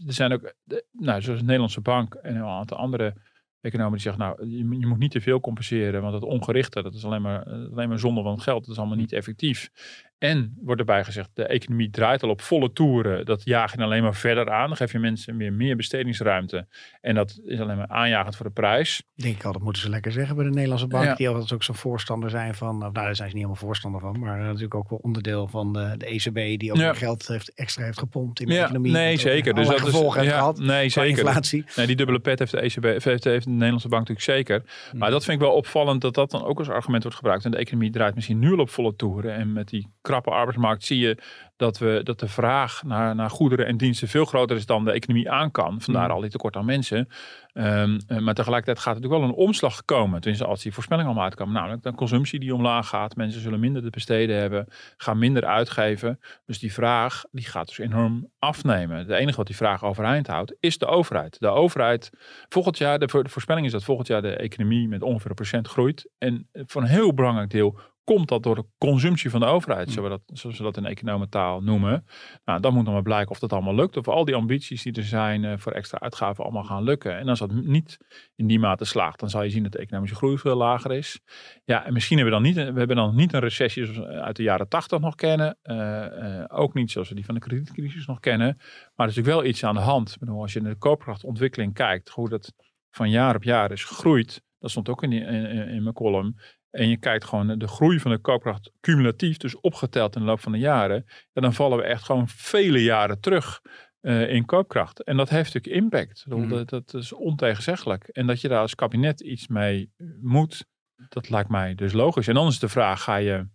zijn ook, de- nou, zoals de Nederlandse Bank en een aantal andere economen die zeggen, nou, je, moet- je moet niet te veel compenseren, want het ongerichte, dat is alleen maar, eh, alleen maar zonde van het geld. Dat is allemaal niet effectief. En wordt erbij gezegd, de economie draait al op volle toeren. Dat dan alleen maar verder aan. Dan geef je mensen meer, meer bestedingsruimte. En dat is alleen maar aanjagend voor de prijs. Denk ik al, dat moeten ze lekker zeggen bij de Nederlandse bank. Ja. Die altijd ook zo'n voorstander zijn van, nou daar zijn ze niet helemaal voorstander van. Maar natuurlijk ook wel onderdeel van de, de ECB die ook Ja. geld heeft, extra heeft gepompt in de Ja, economie. nee, zeker. Dus dat is, heeft gehad nee, zeker. inflatie. Nee, die dubbele pet heeft de ECB, heeft, heeft de Nederlandse bank natuurlijk zeker. Hmm. Maar dat vind ik wel opvallend dat dat dan ook als argument wordt gebruikt. En de economie draait misschien nu al op volle toeren. En met die krappe arbeidsmarkt zie je dat, we, dat de vraag naar, naar goederen en diensten veel groter is dan de economie aan kan. Vandaar Mm. al die tekort aan mensen. Ehm, eh, maar tegelijkertijd gaat er natuurlijk wel een omslag komen. Tenminste, als die voorspellingen allemaal uitkomen. Namelijk de consumptie die omlaag gaat. Mensen zullen minder te besteden hebben. Gaan minder uitgeven. Dus die vraag die gaat dus enorm afnemen. Het enige wat die vraag overeind houdt is de overheid. De overheid, volgend jaar, de, de voorspelling is dat volgend jaar de economie met ongeveer een procent groeit. En voor een heel belangrijk deel komt dat door de consumptie van de overheid, zoals we dat, zoals we dat in economentaal noemen. Nou, dan moet nog maar blijken of dat allemaal lukt. Of al die ambities die er zijn eh, voor extra uitgaven allemaal gaan lukken. En als dat niet in die mate slaagt, dan zal je zien dat de economische groei veel lager is. Ja, en misschien hebben we dan niet, we hebben dan niet een recessie zoals we uit de jaren tachtig nog kennen. Eh, eh, ook niet zoals we die van de kredietcrisis nog kennen. Maar er is natuurlijk wel iets aan de hand. Ik bedoel, als je naar de koopkrachtontwikkeling kijkt, hoe dat van jaar op jaar is gegroeid. Dat stond ook in, die, in, in- in mijn column. En je kijkt gewoon de groei van de koopkracht cumulatief, dus opgeteld in de loop van de jaren. Ja, dan vallen we echt gewoon vele jaren terug eh, in koopkracht. En dat heeft natuurlijk impact. Mhm. dat, dat is ontegenzeggelijk. En dat je daar als kabinet iets mee moet, dat lijkt mij dus logisch. En dan is de vraag, ga je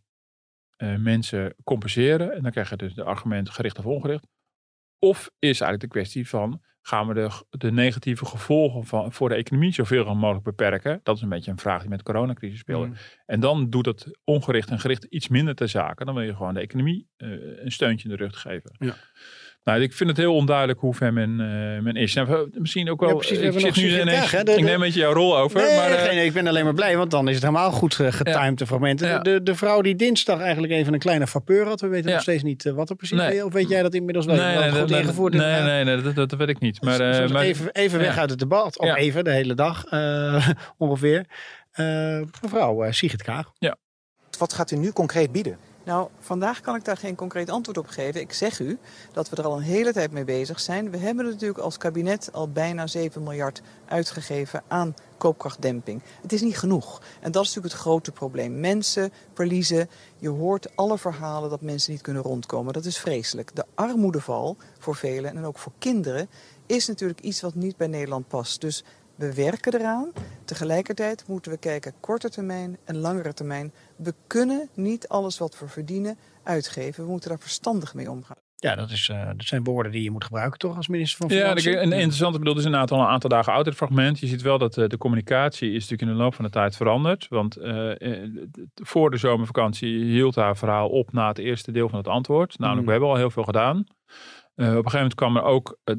eh, mensen compenseren? En dan krijg je dus de argument gericht of ongericht. Of is eigenlijk de kwestie van, gaan we de, de negatieve gevolgen van, voor de economie zoveel mogelijk beperken? Dat is een beetje een vraag die met de coronacrisis speelde. Mm. En dan doet het ongericht en gericht iets minder ter zake. Dan wil je gewoon de economie eh, een steuntje in de rug geven. Ja. Nou, ik vind het heel onduidelijk hoe ver men, eh, men is. Nou, misschien ook wel. Ja, precies, ik zit nu Sigrid ineens. Kaag, hè, de- ik neem een beetje jouw rol over. Nee, maar, eh, geen- ik ben alleen maar blij, want dan is het helemaal goed eh, getimed, de fragmenten. Ja. De, de vrouw die dinsdag eigenlijk even een kleine vapeur had, we weten Ja. nog steeds niet eh, wat er precies Nee. is. Of weet jij dat inmiddels wel? nee, nee, goed dat- ingevoerd nee, is? nee, nee, dat, dat, dat weet ik niet. Maar, Maar, eh, maar even, even weg ja. uit het debat, of Ja. even, de hele dag eh, ongeveer. Eh, mevrouw uh, Sigrid Kaag. Wat gaat u nu concreet bieden? Nou, vandaag kan ik daar geen concreet antwoord op geven. Ik zeg u dat we er al een hele tijd mee bezig zijn. We hebben natuurlijk als kabinet al bijna 7 miljard uitgegeven aan koopkrachtdemping. Het is niet genoeg. En dat is natuurlijk het grote probleem. Mensen verliezen. Je hoort alle verhalen dat mensen niet kunnen rondkomen. Dat is vreselijk. De armoedeval voor velen en ook voor kinderen is natuurlijk iets wat niet bij Nederland past. Dus we werken eraan. Tegelijkertijd moeten we kijken korte termijn en langere termijn. We kunnen niet alles wat we verdienen uitgeven. We moeten daar verstandig mee omgaan. Ja, dat, is, eh, dat zijn woorden die je moet gebruiken toch als minister van Ja, Financiën? een interessante bedoel is inderdaad al een aantal dagen oud het fragment. Je ziet wel dat eh, de communicatie is natuurlijk in de loop van de tijd veranderd. Want eh, eh, voor de zomervakantie hield haar verhaal op na het eerste deel van het antwoord. Namelijk, Mm. we hebben al heel veel gedaan. Eh, op een gegeven moment kwam er ook, eh,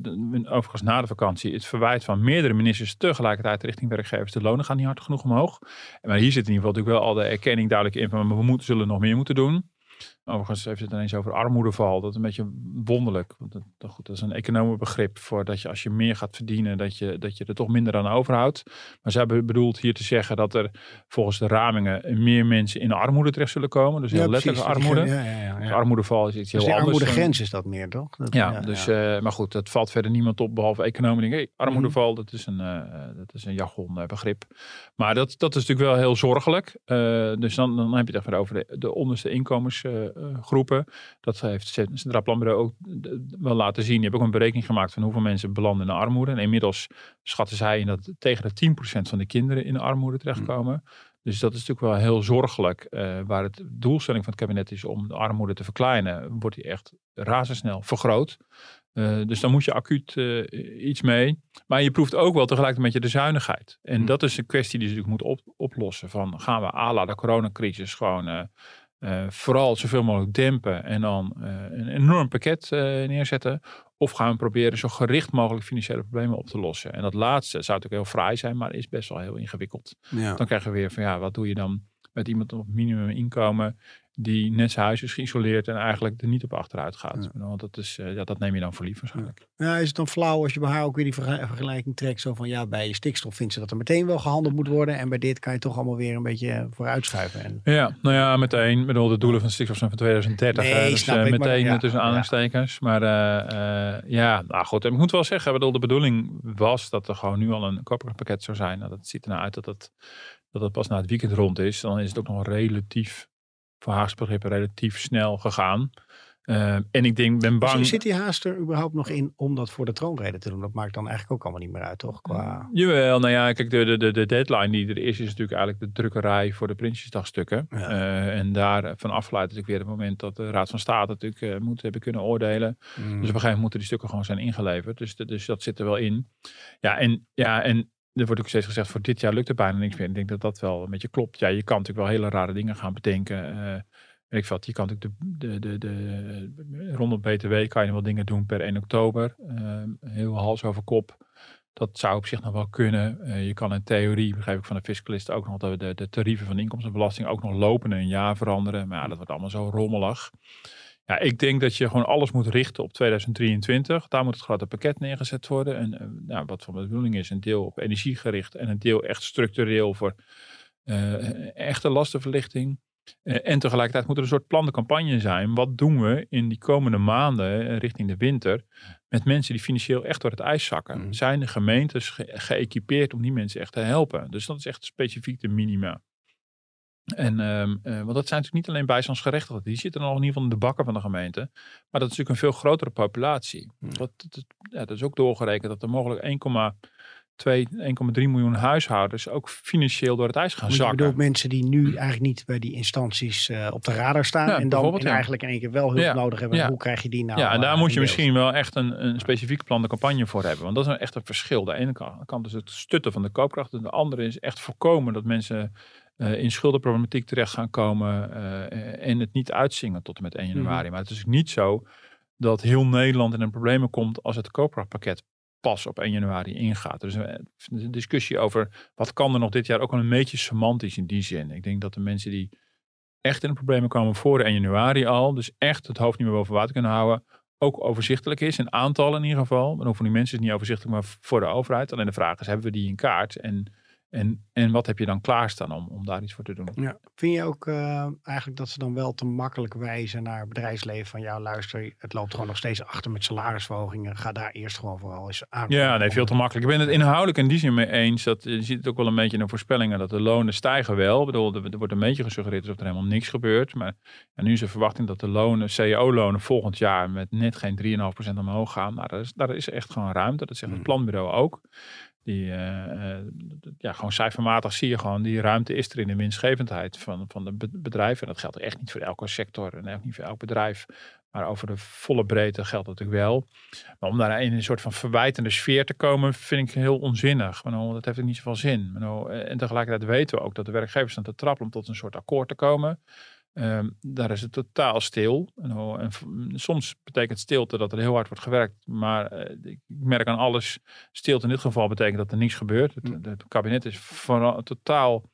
overigens na de vakantie, het verwijt van meerdere ministers tegelijkertijd richting werkgevers. De lonen gaan niet hard genoeg omhoog. Maar hier zit in ieder geval natuurlijk wel al de erkenning duidelijk in van we moeten, zullen nog meer moeten doen. Overigens heeft het ineens over armoedeval. Dat is een beetje wonderlijk. Want dat, dat goed, dat is een economenbegrip voor dat je als je meer gaat verdienen, dat je, dat je er toch minder aan overhoudt. Maar zij be- bedoelt hier te zeggen dat er volgens de ramingen meer mensen in de armoede terecht zullen komen. Dus heel dat die- armoede. Ja, ja, ja, Dus ja. armoedeval is iets Dus heel die anders. armoedegrens is dat meer, toch? Dat- ja, dus, eh, maar goed, dat valt verder niemand op behalve economen. Hey, armoedeval, dat is een, eh, dat is een jargonbegrip. Maar dat, dat is natuurlijk wel heel zorgelijk. Eh, dus dan, dan heb je het even over de, de onderste inkomensgroepen. dat heeft het Centraal Planbureau ook eh, wel laten zien. Die hebben ook een berekening gemaakt van hoeveel mensen belanden in de armoede. En inmiddels schatten zij in dat tegen de 10% van de kinderen in de armoede terechtkomen. Dus dat is natuurlijk wel heel zorgelijk. eh, waar het doelstelling van het kabinet is om de armoede te verkleinen, wordt die echt razendsnel vergroot. Eh, dus dan moet je acuut eh, iets mee. Maar je proeft ook wel tegelijkertijd met je de zuinigheid. En dat is een kwestie die je natuurlijk moet op- oplossen. Van gaan we à la de coronacrisis gewoon eh, vooral zoveel mogelijk dempen en dan eh, een enorm pakket eh, neerzetten. Of gaan we proberen zo gericht mogelijk financiële problemen op te lossen. En dat laatste zou natuurlijk heel fraai zijn, maar is best wel heel ingewikkeld. Ja. Dan krijgen we weer van ja, wat doe je dan met iemand op minimuminkomen die net zijn huis is geïsoleerd en eigenlijk er niet op achteruit gaat. Want dat, is, eh, ja, dat neem je dan voor lief waarschijnlijk. Ja, is het dan flauw als je bij haar ook weer die verge- vergelijking trekt? Zo van ja, bij stikstof vindt ze dat er meteen wel gehandeld moet worden. En bij dit kan je toch allemaal weer een beetje eh, vooruitschuiven. En, Ja, nou ja, meteen. Ik bedoel, de doelen van stikstof zijn van 2030. Nee, hè, dus snap eh, ik, maar meteen ja, tussen aanhalingstekens. Maar ja, nou goed. En ik moet wel zeggen, bedoel, de bedoeling was dat er gewoon nu al een pakket zou zijn. Nou, dat ziet er nou uit dat dat, dat dat pas na het weekend rond is. Dan is het ook nog relatief, voor Haagse begrippen, relatief snel gegaan. Eh, en ik denk, ben bang... Zit die haast er überhaupt nog in om dat voor de troonrede te doen? Dat maakt dan eigenlijk ook allemaal niet meer uit, toch? Qua... Jawel, nou ja, kijk, de, de, de, de deadline die er is, is natuurlijk eigenlijk de drukkerij voor de Prinsjesdagstukken. Ja. Eh, en daar van afleidt natuurlijk weer het moment dat de Raad van State natuurlijk eh, moet hebben kunnen oordelen. Mm. Dus op een gegeven moment moeten die stukken gewoon zijn ingeleverd. Dus, de- dus dat zit er wel in. Ja, en, ja, en er wordt ook steeds gezegd, voor dit jaar lukt er bijna niks meer. Ik denk dat dat wel een beetje klopt. Ja, je kan natuurlijk wel hele rare dingen gaan bedenken. Eh ik je kan natuurlijk de, de, de, de, rondom BTW kan je wel dingen doen per 1 oktober. Eh, heel hals over kop. Dat zou op zich nog wel kunnen. Eh, je kan in theorie, begrijp ik van de fiscalisten, ook nog de, de, de tarieven van inkomstenbelasting ook nog lopen in een jaar veranderen. Maar ja, dat wordt allemaal zo rommelig. Ja, ik denk dat je gewoon alles moet richten op 2023. Daar moet het grote pakket neergezet worden. En eh, nou, wat van de bedoeling is, een deel op energie gericht en een deel echt structureel voor eh, echte lastenverlichting. Eh, en tegelijkertijd moet er een soort plan de campagne zijn. Wat doen we in die komende maanden richting de winter met mensen die financieel echt door het ijs zakken? Zijn de gemeentes ge- geëquipeerd om die mensen echt te helpen? Dus dat is echt specifiek de minima. En, ehm, eh, want dat zijn natuurlijk niet alleen bijstandsgerechtigden. Die zitten dan al in ieder geval in de bakken van de gemeente. Maar dat is natuurlijk een veel grotere populatie. Dat, dat, ja, dat is ook doorgerekend dat er mogelijk 1,2, 1,3 miljoen huishoudens ook financieel door het ijs gaan zakken. bedoelt mensen die nu eigenlijk niet bij die instanties eh, op de radar staan. Ja, en dan en eigenlijk in één keer wel hulp Ja, nodig hebben. Hoe krijg je die nou? ja, en daar eh, moet je misschien wel echt een, een specifiek plan de campagne voor hebben. Want dat is een echt een verschil. De ene kant, is het stutten van de koopkracht. En de andere is echt voorkomen dat mensen in schuldenproblematiek terecht gaan komen. eh, en het niet uitzingen tot en met 1 januari. Mhm. Maar het is niet zo dat heel Nederland in een problemen komt als het koopkrachtpakket pas op 1 januari ingaat. Dus eh, de discussie over wat kan er nog dit jaar ook wel een beetje semantisch in die zin. Ik denk dat de mensen die echt in de problemen komen voor 1 januari al, dus echt het hoofd niet meer boven water kunnen houden, ook overzichtelijk is. In aantallen in ieder geval. Maar van die mensen is niet overzichtelijk, maar voor de overheid. Alleen de vraag is, hebben we die in kaart? En en, en wat heb je dan klaarstaan om, om daar iets voor te doen? Ja. Vind je ook uh, eigenlijk dat ze dan wel te makkelijk wijzen naar het bedrijfsleven van ja, luister, het loopt gewoon nog steeds achter met salarisverhogingen. Ga daar eerst gewoon vooral eens aan. Ja, nee, veel te makkelijk. Ik ben het inhoudelijk in die zin mee eens. Dat, je ziet het ook wel een beetje in de voorspellingen dat de lonen stijgen wel. Ik bedoel, er, wordt een beetje gesuggereerd alsof er helemaal niks gebeurt. Maar en nu is de verwachting dat de lonen, CEO-lonen volgend jaar met net geen 3,5% omhoog gaan. Nou, daar is, daar is echt gewoon ruimte. Dat zegt het hmm. planbureau ook. Die, uh, ja, gewoon cijfermatig zie je gewoon, die ruimte is er in de winstgevendheid van, van de bedrijven. En dat geldt echt niet voor elke sector en ook niet voor elk bedrijf. Maar over de volle breedte geldt dat natuurlijk wel. Maar om daar in een soort van verwijtende sfeer te komen, vind ik heel onzinnig. Dat heeft ook niet zoveel zin. Nou, en tegelijkertijd weten we ook dat de werkgevers staan te trappelen om tot een soort akkoord te komen. Ehm, daar is het totaal stil. En, en, soms betekent stilte dat er heel hard wordt gewerkt. Maar eh, ik merk aan alles, stilte in dit geval betekent dat er niets gebeurt. Het, mm. het kabinet is vooral totaal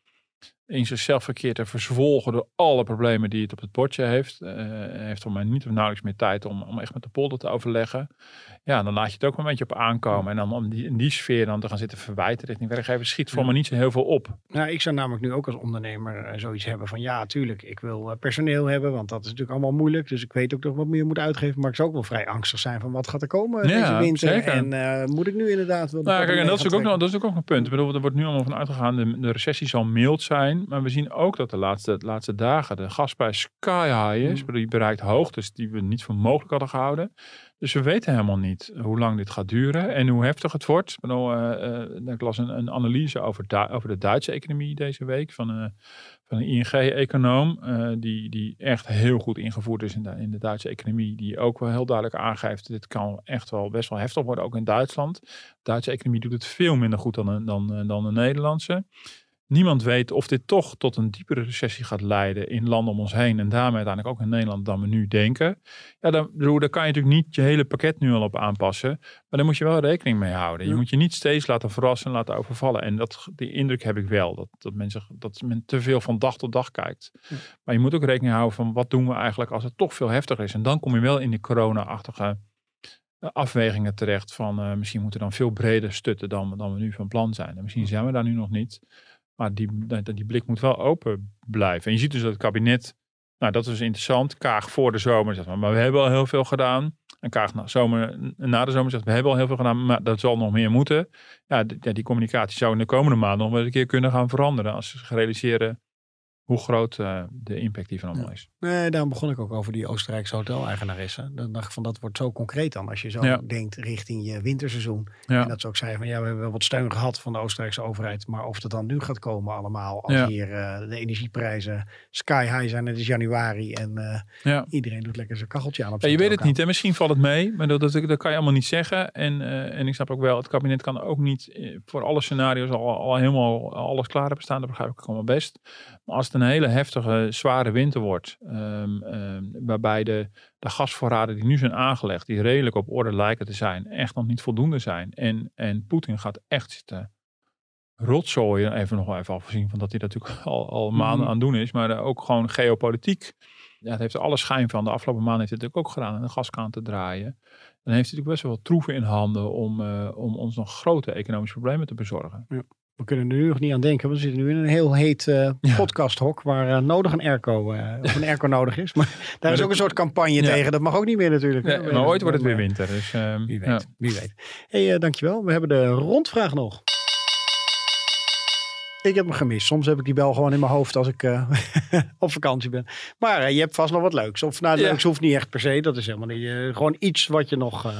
in zichzelf verkeerd te verzwolgen door alle problemen die het op het bordje heeft. Uh, heeft voor mij niet of nauwelijks meer tijd om, om echt met de polder te overleggen. Ja, dan laat je het ook een beetje op aankomen. En dan om die, in die sfeer dan te gaan zitten verwijten richting werkgevers schiet voor me niet zo heel veel op. Nou, ik zou namelijk nu ook als ondernemer uh, zoiets hebben van ja, tuurlijk, ik wil uh, personeel hebben, want dat is natuurlijk allemaal moeilijk. Dus ik weet ook nog wat meer moet uitgeven. Maar ik zou ook wel vrij angstig zijn van wat gaat er komen ja, deze winter. Zeker. En moet ik nu inderdaad wel. Nou, kijk, en dat is, ook nog, dat is ook nog een punt. Ik bedoel, er wordt nu allemaal van uitgegaan, de, de recessie zal mild zijn. Maar we zien ook dat de laatste, laatste dagen de gasprijs sky high is. Mm. Die bereikt hoogtes die we niet voor mogelijk hadden gehouden. Dus we weten helemaal niet hoe lang dit gaat duren en hoe heftig het wordt. Ik, bedoel, uh, ik las een, een analyse over, over, de Duitse economie deze week van, uh, van een ING-econoom. die, die echt heel goed ingevoerd is in de, in de Duitse economie. Die ook wel heel duidelijk aangeeft, dit kan echt wel best wel heftig worden, ook in Duitsland. De Duitse economie doet het veel minder goed dan, dan, dan de Nederlandse. Niemand weet of dit toch tot een diepere recessie gaat leiden in landen om ons heen. En daarmee uiteindelijk ook in Nederland dan we nu denken. Ja, dan, daar kan je natuurlijk niet je hele pakket nu al op aanpassen. Maar daar moet je wel rekening mee houden. Je moet je niet steeds laten verrassen en laten overvallen. En dat, die indruk heb ik wel. Dat, dat, mensen, dat men te veel van dag tot dag kijkt. Maar je moet ook rekening houden van wat doen we eigenlijk als het toch veel heftiger is. En dan kom je wel in die corona-achtige eh, afwegingen terecht van uh, misschien moeten we dan veel breder stutten dan, dan we nu van plan zijn. En misschien zijn we daar nu nog niet. Maar die, die blik moet wel open blijven. En je ziet dus dat het kabinet, nou dat is interessant, Kaag voor de zomer zegt, maar we hebben al heel veel gedaan. En Kaag na, zomer, na de zomer zegt, we hebben al heel veel gedaan, maar dat zal nog meer moeten. Ja, die, die communicatie zou in de komende maanden nog wel een keer kunnen gaan veranderen. Als ze realiseren hoe groot uh, de impact hiervan allemaal is. Nee, daarom begon ik ook over die Oostenrijkse hoteleigenarissen. Dan dacht ik van dat wordt zo concreet dan. Als je zo denkt richting je winterseizoen. Ja. En dat ze ook zeiden van ja, we hebben wel wat steun gehad van de Oostenrijkse overheid. Maar of dat dan nu gaat komen allemaal. Als hier uh, de energieprijzen sky high zijn. Het is januari en uh, iedereen doet lekker zijn kacheltje aan. Op ja, je weet het niet en misschien valt het mee. Maar dat, dat, dat, kan je allemaal niet zeggen. En, en ik snap ook wel, het kabinet kan ook niet voor alle scenario's al, al helemaal alles klaar hebben staan. Dat begrijp ik allemaal best. Maar als het een hele heftige, zware winter wordt, ehm, ehm, waarbij de, de gasvoorraden die nu zijn aangelegd, die redelijk op orde lijken te zijn, echt nog niet voldoende zijn. En, en Poetin gaat echt zitten rotzooien, even nog wel even afgezien van dat hij dat natuurlijk al, al maanden mhm. aan doen is, maar ook gewoon geopolitiek. Ja, het heeft alle schijn van. De afgelopen maanden heeft het natuurlijk ook gedaan, de gaskraan te draaien. Dan heeft hij natuurlijk best wel wat troeven in handen om, uh, om ons nog grote economische problemen te bezorgen. Ja. We kunnen er nu nog niet aan denken. We zitten nu in een heel heet uh, podcasthok waar uh, nodig een airco, uh, of een airco nodig is. Maar daar is ook een soort campagne tegen. Dat mag ook niet meer natuurlijk. Ja, maar ooit wordt het weer winter. Dus, ehm, wie weet. Wie weet. hey, dankjewel. We hebben de rondvraag nog. Ik heb hem gemist. Soms heb ik die bel gewoon in mijn hoofd als ik op vakantie ben. Maar je hebt vast nog wat leuks. Of nou, leuks hoeft niet echt per se. Dat is helemaal niet. gewoon iets wat je nog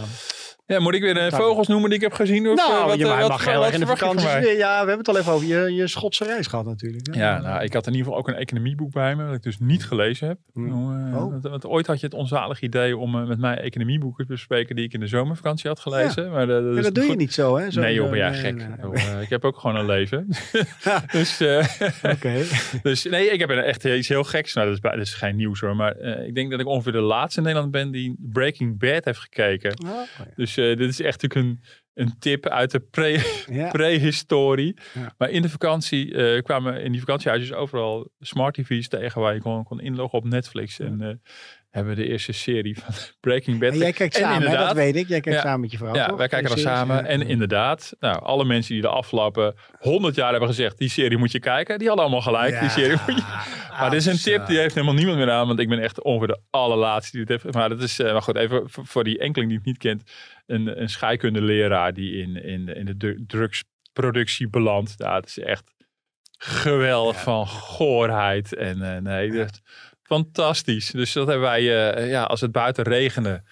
Ja, moet ik weer een Dat- vogels noemen die ik heb gezien? Of, eh, nou, wat, je eh, wat- mag heel wat erg in de verwacht je van vakantie. mij? Ja, we hebben het al even over je, je Schotse reis gehad natuurlijk. hè. Ja, nou, ik had in ieder geval ook een economieboek bij me, dat ik dus niet gelezen heb. Hmm. Nou, eh, Oh. want, want ooit had je het onzalig idee om eh, met mij economieboeken te bespreken die ik in de zomervakantie had gelezen. Maar, eh, Ja, is dat doe je niet zo, hè? Zo, nee joh, ben jij nee, gek. nee, nee. Joh, eh, ik heb ook gewoon een leven. dus, eh, Oké. dus nee, ik heb echt iets heel geks. Nou, dat is, dat is geen nieuws hoor. Maar eh, ik denk dat ik ongeveer de laatste in Nederland ben die Breaking Bad heeft gekeken. Oh, Dus eh, dit is echt natuurlijk een, een tip uit de pre, ja. prehistorie. Ja. Maar in de vakantie eh, kwamen in die vakantiehuisjes overal smart tv's tegen waar je kon, kon inloggen op Netflix. En eh, hebben we de eerste serie van Breaking Bad. En jij kijkt En samen, hè? dat weet ik. Jij kijkt Ja. samen met je vrouw, ja, toch? wij kijken dan samen. En inderdaad, nou, alle mensen die de afgelopen 100 jaar hebben gezegd, die serie moet je kijken, die hadden allemaal gelijk. Ja, Die serie moet je... Maar dit is een tip, die heeft helemaal niemand meer aan, want ik ben echt ongeveer de allerlaatste die het heeft. Maar dat is, eh, maar goed, even voor, die enkeling die het niet kent, een, een scheikundeleraar die in, in, in de dru- drugsproductie belandt. Ja, het is echt geweldig van goorheid. En eh, nee, dat is fantastisch. Dus dat hebben wij, eh, ja, als het buiten regende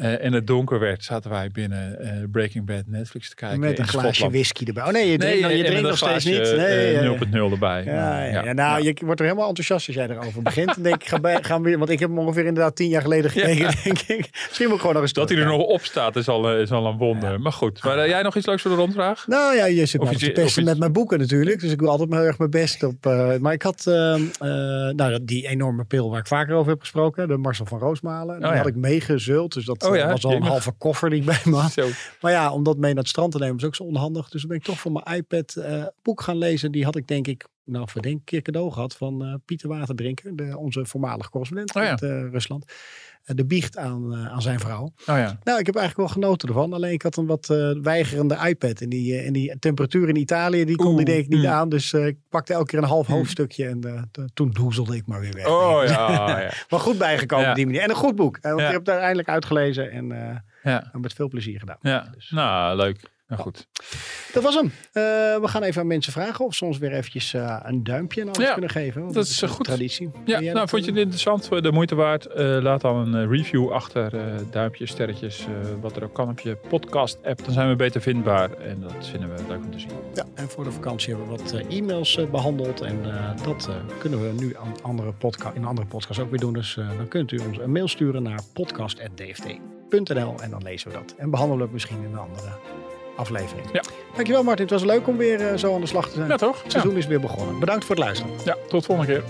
eh, en het donker werd, zaten wij binnen eh, Breaking Bad Netflix te kijken. Met een glaasje Schotland. whisky erbij. Oh nee, je drinkt, Nee, je en drinkt met nog steeds glaasje, niet. Nee, eh, ja, ja. 0.0 erbij. Ja, ja, ja. nou, je wordt er helemaal enthousiast als jij erover begint. Dan denk ik, ga bij, gaan we weer, want ik heb hem ongeveer inderdaad tien jaar geleden gekeken, denk ik. Misschien moet ik gewoon nog eens Dat hij er nog op staat is al, eh, is al een wonder. Maar goed, maar eh, jij nog iets leuks voor de rondvraag? Nou ja, je zit me iets- te pesten met mijn boeken natuurlijk. Dus ik doe altijd heel erg mijn best op. eh, maar ik had eh, eh, nou, die enorme pil waar ik vaker over heb gesproken. De Marcel van Roosmalen. Die Oh ja. had ik meegezult. Dus dat Oh ja, was al een halve koffer die ik bij me had. Zo. Maar ja, om dat mee naar het strand te nemen is ook zo onhandig. Dus dan ben ik toch van mijn iPad een boek gaan lezen. Die had ik denk ik, nou verdenk, een keer cadeau gehad van eh, Pieter Waterdrinker. De, onze voormalige correspondent Oh ja. uit eh, Rusland. Eh, de biecht aan, aan zijn vrouw. Oh ja. Nou, ik heb eigenlijk wel genoten ervan. Alleen ik had een wat weigerende iPad. En die, en die temperatuur in Italië, die kon die denk ik niet mm. aan. Dus ik pakte elke keer een half hoofdstukje. En toen doezelde ik maar weer weg. Oh ja, ja. Maar goed bijgekomen op die manier. En een goed boek. En want ik heb het uiteindelijk uitgelezen. En eh, ja. met veel plezier gedaan. ja. Dus. Nou, leuk. Nou goed. Dat was hem. Eh, we gaan even aan mensen vragen of ze ons weer eventjes eh, een duimpje en alles Ja, kunnen geven. want dat is, een eh, goed. traditie. Ja, nou, vond je dit interessant, de moeite waard? Laat dan een review achter, duimpjes, sterretjes, wat er ook kan op je podcast-app. Dan zijn we beter vindbaar en dat vinden we leuk om te zien. Ja, en voor de vakantie hebben we wat e-mails eh, behandeld. En dat kunnen we nu aan andere podca in andere podcasts ook weer doen. Dus dan kunt u ons een mail sturen naar podcast.dft.nl en dan lezen we dat. En behandelen we het misschien in een andere aflevering. Ja. Dankjewel Martin, het was leuk om weer eh, zo aan de slag te zijn. Ja, toch? Het seizoen is weer begonnen. Bedankt voor het luisteren. Ja, tot volgende keer.